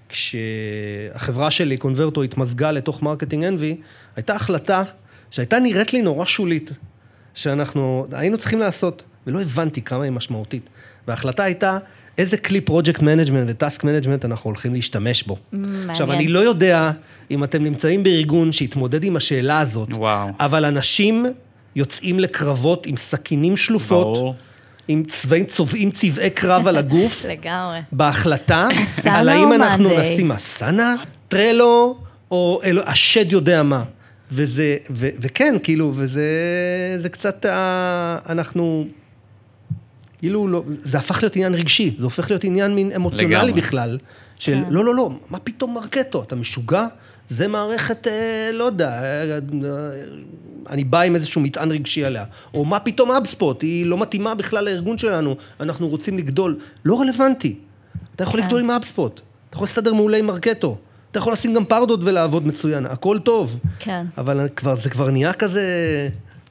כשהחברה שלי, קונברטו, התמזגה לתוך Marketing Envy, הייתה החלטה שהייתה נראית לי נורא שולית, שאנחנו היינו צריכים לעשות, ולא הבנתי כמה היא משמעותית. וההחלטה הייתה, איזה כלי project management ו task management אנחנו הולכים להשתמש בו.
מעניין.
עכשיו, אני לא יודע אם אתם נמצאים בארגון שהתמודד עם השאלה הזאת,
וואו.
אבל אנשים יוצאים לקרבות עם סכינים שלופות.
ברור.
עם צבעים, צובעים צבעי קרב על הגוף,
לגמרי.
בהחלטה, על האם אנחנו? נשים אסנה, טרלו, או אלו, השד יודע מה. וזה, ו, וכן, כאילו, וזה זה קצת, אנחנו, כאילו, לא, זה הפך להיות עניין רגשי, זה הופך להיות עניין מין אמוציונלי
לגמרי.
בכלל, של
כן.
לא, לא, לא, מה פתאום מרקטו, אתה משוגע? זה מערכת, אה, לא יודע, אה, אה, אני בא עם איזשהו מטען רגשי עליה. או מה פתאום אבספוט, היא לא מתאימה בכלל לארגון שלנו, אנחנו רוצים לגדול. לא רלוונטי. אתה יכול
כן.
לגדול עם אבספוט, אתה יכול להסתדר מעולה עם מרקטו, אתה יכול לשים גם פרדות ולעבוד מצוין, הכל טוב.
כן.
אבל כבר, זה כבר נהיה כזה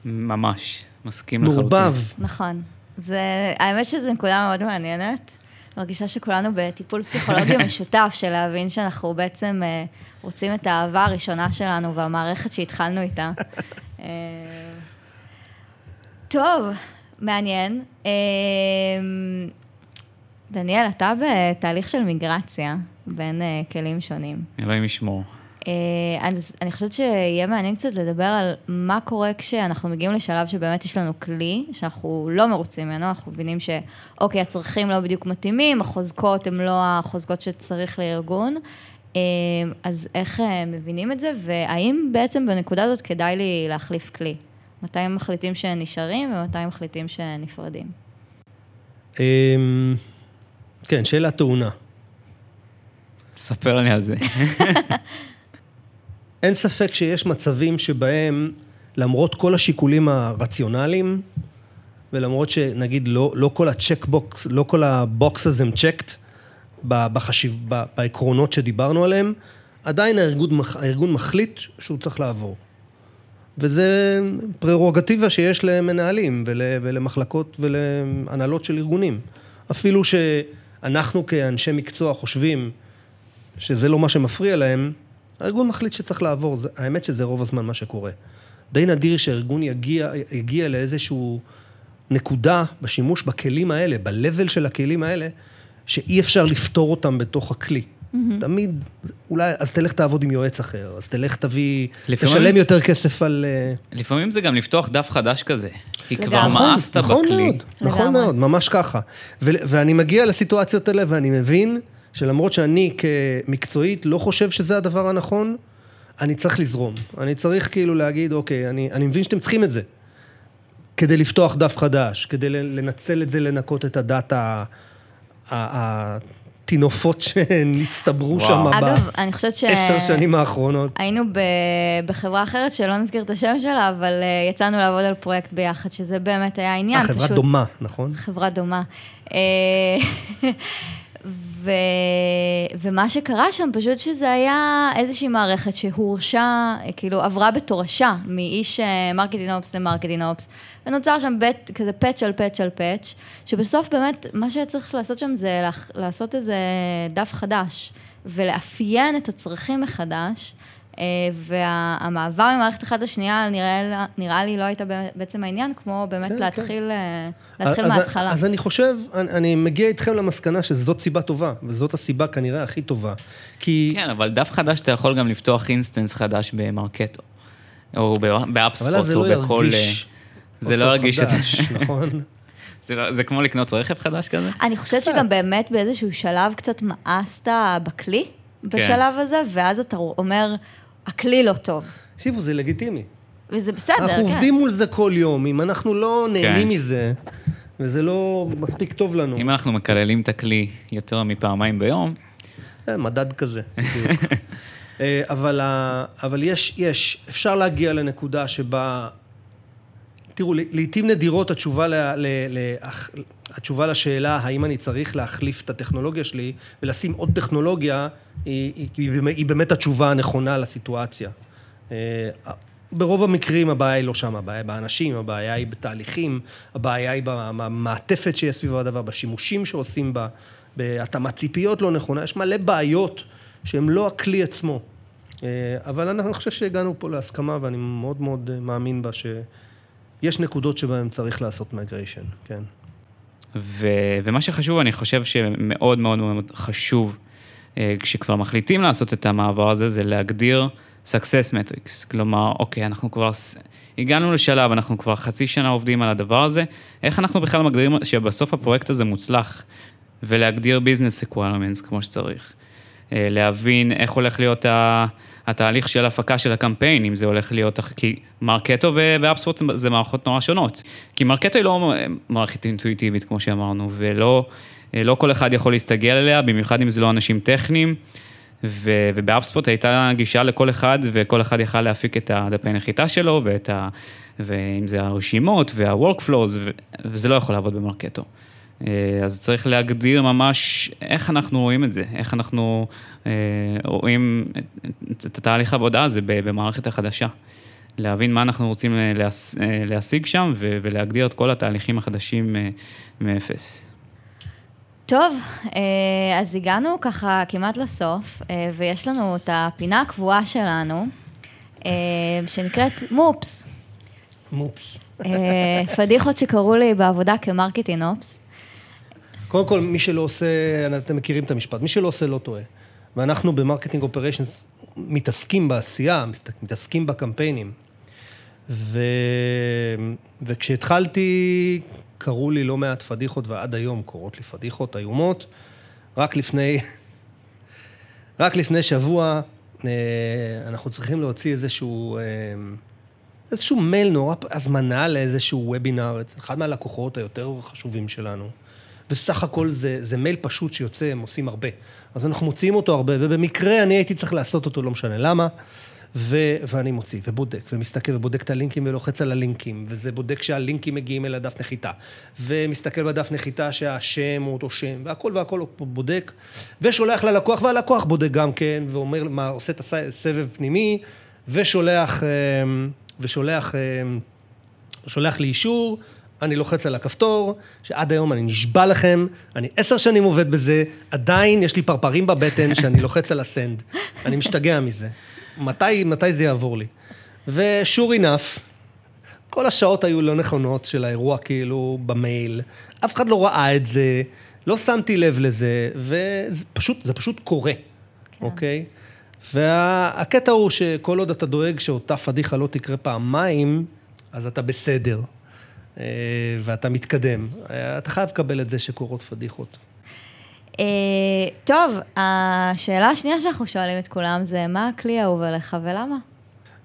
ממש, מסכים לחלוטין.
מעורבב.
נכון. זה, האמת שזו נקודה מאוד מעניינת. מרגישה שכולנו בטיפול פסיכולוגי משותף, של להבין שאנחנו בעצם אה, רוצים את האהבה הראשונה שלנו והמערכת שהתחלנו איתה. אה, טוב, מעניין. אה, דניאל, אתה בתהליך של מיגרציה בין אה, כלים שונים.
אלוהים ישמור.
אה, אז אני חושבת שיהיה מעניין קצת לדבר על מה קורה כשאנחנו מגיעים לשלב שבאמת יש לנו כלי, שאנחנו לא מרוצים ממנו, אנחנו מבינים שאוקיי, הצרכים לא בדיוק מתאימים, החוזקות הן לא החוזקות שצריך לארגון, אה, אז איך אה, מבינים את זה, והאם בעצם בנקודה הזאת כדאי לי להחליף כלי? מתי מחליטים שנשארים ומתי מחליטים שנפרדים?
אמ, כן, שאלה טעונה.
ספר לי על זה.
אין ספק שיש מצבים שבהם, למרות כל השיקולים הרציונליים, ולמרות שנגיד לא, לא כל הצ'קבוקס, לא כל הבוקסס הם צ'קט בחשיב, בעקרונות שדיברנו עליהם, עדיין הארגון, הארגון מחליט שהוא צריך לעבור. וזה פררוגטיבה שיש למנהלים ול, ולמחלקות ולהנהלות של ארגונים. אפילו שאנחנו כאנשי מקצוע חושבים שזה לא מה שמפריע להם, הארגון מחליט שצריך לעבור. זה, האמת שזה רוב הזמן מה שקורה. די נדיר שהארגון יגיע, יגיע לאיזשהו נקודה בשימוש בכלים האלה, ב-level של הכלים האלה, שאי אפשר לפתור אותם בתוך הכלי. Mm-hmm. תמיד, אולי, אז תלך תעבוד עם יועץ אחר, אז תלך תביא, לפעמים, תשלם יותר כסף על... אה,
לפעמים זה גם לפתוח דף חדש כזה, כי לגמרי. כבר מאסת נכון בכלי.
מאוד, נכון מאוד, ממש ככה. ו- ואני מגיע לסיטואציות האלה ואני מבין שלמרות שאני כמקצועית לא חושב שזה הדבר הנכון, אני צריך לזרום. אני צריך כאילו להגיד, אוקיי, אני, אני מבין שאתם צריכים את זה. כדי לפתוח דף חדש, כדי לנצל את זה, לנקות את הדאטה, הטינופות שנצטברו שם בעשר שנים האחרונות.
היינו בחברה אחרת שלא נזכיר את השם שלה, אבל אה, יצאנו לעבוד על פרויקט ביחד, שזה באמת היה עניין.
אה, חברה דומה, נכון?
חברה דומה. ו... ומה שקרה שם, פשוט שזה היה איזושהי מערכת שהורשה, כאילו עברה בתורשה מאיש marketing ops ל marketing ops, ונוצר שם בית, כזה patch על patch על patch, שבסוף באמת מה שצריך לעשות שם זה לעשות איזה דף חדש, ולאפיין את הצרכים מחדש. אה, והמעבר ממערכת אחת לשנייה נראה, נראה לי לא הייתה בעצם העניין, כמו באמת כן, להתחיל, כן. אה, להתחיל
אז,
מההתחלה.
אז אני חושב, אני, אני מגיע איתכם למסקנה שזאת סיבה טובה, וזאת הסיבה כנראה הכי טובה. כי...
כן, אבל דף חדש אתה יכול גם לפתוח instance חדש ב Marketo, או באפספוט, או
לא
בכל...
ירגיש
זה לא ירגיש
את זה. נכון.
זה, לא, זה כמו לקנות רכב חדש כזה?
אני חושבת שגם באמת באיזשהו שלב קצת מאסת בכלי, בשלב כן. הזה, ואז אתה אומר, הכלי לא טוב.
תקשיבו, זה לגיטימי.
וזה בסדר, כן.
אנחנו עובדים מול זה כל יום, אם אנחנו לא נהנים כן. מזה, וזה לא מספיק טוב לנו.
אם אנחנו מקללים את הכלי יותר מפעמיים ביום...
אה, מדד כזה, אה, אבל, אבל יש, יש, אפשר להגיע לנקודה שבה... תראו, לעיתים נדירות התשובה, ל, ל, ל, התשובה לשאלה האם אני צריך להחליף את הטכנולוגיה שלי ולשים עוד טכנולוגיה, היא, היא, היא, באמת התשובה הנכונה לסיטואציה. אה, ברוב המקרים הבעיה היא לא שם, הבעיה היא באנשים, הבעיה היא בתהליכים, הבעיה היא במעטפת שיש סביב הדבר, בשימושים שעושים בה, בהתאמת ציפיות לא נכונה, יש מלא בעיות שהן לא הכלי עצמו. אה, אבל אני חושב שהגענו פה להסכמה ואני מאוד מאוד מאמין בה שיש נקודות שבהן צריך לעשות migration, כן.
ו, ומה שחשוב, אני חושב שמאוד מאוד מאוד חשוב, אה, כשכבר מחליטים לעשות את המעבר הזה, זה להגדיר success metrics. כלומר, אוקיי, אנחנו כבר הגענו לשלב, אנחנו כבר חצי שנה עובדים על הדבר הזה, איך אנחנו בכלל מגדירים שבסוף הפרויקט הזה מוצלח, ולהגדיר business requirements כמו שצריך. אה, להבין איך הולך להיות ה... התהליך של הפקה של הקמפיין, אם זה הולך להיות, כי Marketo ו HubSpot זה מערכות נורא שונות. כי Marketo היא לא מערכת אינטואיטיבית, כמו שאמרנו, ולא לא כל אחד יכול להסתגל אליה, במיוחד אם זה לא אנשים טכניים. ו, וב HubSpot הייתה גישה לכל אחד, וכל אחד יכל להפיק את הדפי נחיתה שלו, ואת ה, ואם זה הרשימות וה-workflows, וזה לא יכול לעבוד במרקטו. אה, אז צריך להגדיר ממש איך אנחנו רואים את זה, איך אנחנו אה, רואים את התהליך העבודה הזה במערכת החדשה. להבין מה אנחנו רוצים אה, להשיג שם ולהגדיר את כל התהליכים החדשים מאפס.
טוב, אז הגענו ככה כמעט לסוף, ויש לנו את הפינה הקבועה שלנו, שנקראת MOPS.
MOPS.
פדיחות שקראו לי בעבודה כ marketing ops.
קודם כל, מי שלא עושה, אתם מכירים את המשפט, מי שלא עושה לא טועה. ואנחנו ב marketing operations מתעסקים בעשייה, מתעסקים בקמפיינים. ו... וכשהתחלתי, קראו לי לא מעט פדיחות, ועד היום קורות לי פדיחות איומות. רק לפני, רק לפני שבוע אה, אנחנו צריכים להוציא איזשהו, אה, איזשהו מייל נורא, הזמנה לאיזשהו וובינאר, אחד מהלקוחות היותר חשובים שלנו. וסך הכל זה, זה מייל פשוט שיוצא, הם עושים הרבה. אז אנחנו מוציאים אותו הרבה, ובמקרה אני הייתי צריך לעשות אותו, לא משנה למה. ו- ואני מוציא, ובודק, ומסתכל, ובודק את הלינקים ולוחץ על הלינקים, וזה בודק שהלינקים מגיעים אל הדף נחיתה, ומסתכל בדף נחיתה שהשם הוא אותו שם, והכל והכל הוא בודק, ושולח ללקוח, והלקוח בודק גם כן, ואומר, מה, עושה את הסבב פנימי, ושולח, אמ, ושולח, אמ, שולח לי אישור, אני לוחץ על הכפתור, שעד היום אני נשבע לכם, אני עשר שנים עובד בזה, עדיין יש לי פרפרים בבטן שאני לוחץ על הסנד. אני משתגע מזה. מתי, מתי זה יעבור לי? ושור אינף, כל השעות היו לא נכונות של האירוע כאילו במייל, אף אחד לא ראה את זה, לא שמתי לב לזה, וזה פשוט, זה פשוט קורה, כן. אוקיי? והקטע הוא שכל עוד אתה דואג שאותה פדיחה לא תקרה פעמיים, אז אתה בסדר. אה, ואתה מתקדם. אתה חייב לקבל את זה שקורות פדיחות.
אה, טוב, השאלה השנייה שאנחנו שואלים את כולם זה, מה הכלי האהוב עליך ולמה?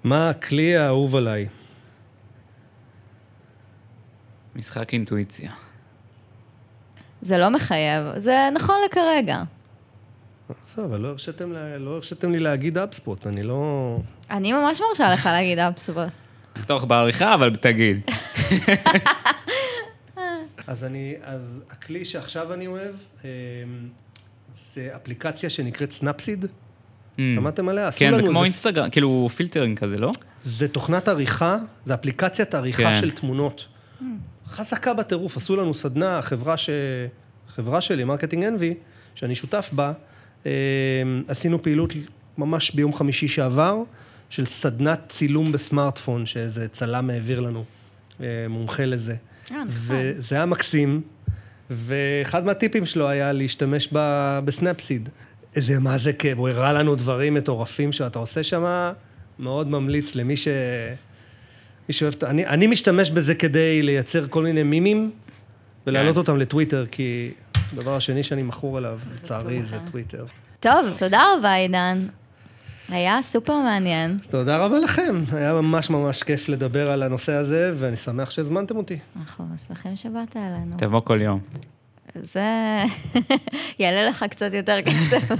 מה הכלי האהוב עליי?
משחק אינטואיציה.
זה לא מחייב, זה נכון לכרגע.
בסדר, אבל לא הרשיתם, לא הרשיתם לי להגיד HubSpot, אני לא...
אני ממש מרשה לך להגיד HubSpot.
לחתוך בעריכה, אבל תגיד.
אז אני, אז הכלי שעכשיו אני אוהב, אמ, זה אפליקציה שנקראת Snapseed. Mm. שמעתם עליה?
כן, זה כמו אינסטגרם, כאילו filtering כזה, לא?
זה תוכנת עריכה, זה אפליקציית עריכה כן. של תמונות. Mm. חזקה בטירוף, עשו לנו סדנה, חברה, ש... חברה שלי, Marketing Envy, שאני שותף בה, אמ, עשינו פעילות ממש ביום חמישי שעבר, של סדנת צילום בסמארטפון, שאיזה צלם העביר לנו, אה, מומחה לזה. אה, נכון. וזה היה מקסים, ואחד מהטיפים שלו היה להשתמש ב Snapseed. איזה, מה זה כיף, הוא הראה לנו דברים מטורפים שאתה עושה שם, מאוד ממליץ למי ש... מי שאוהב... אני, אני משתמש בזה כדי לייצר כל מיני מימים ולהעלות כן. אותם לטוויטר, כי הדבר השני שאני מכור אליו, לצערי, זה טוויטר.
טוב, תודה רבה, עידן. היה סופר מעניין.
תודה רבה לכם, היה ממש ממש כיף לדבר על הנושא הזה, ואני שמח שהזמנתם אותי.
אנחנו שמחים שבאת אלינו.
תבוא כל יום.
זה יעלה לך קצת יותר כסף.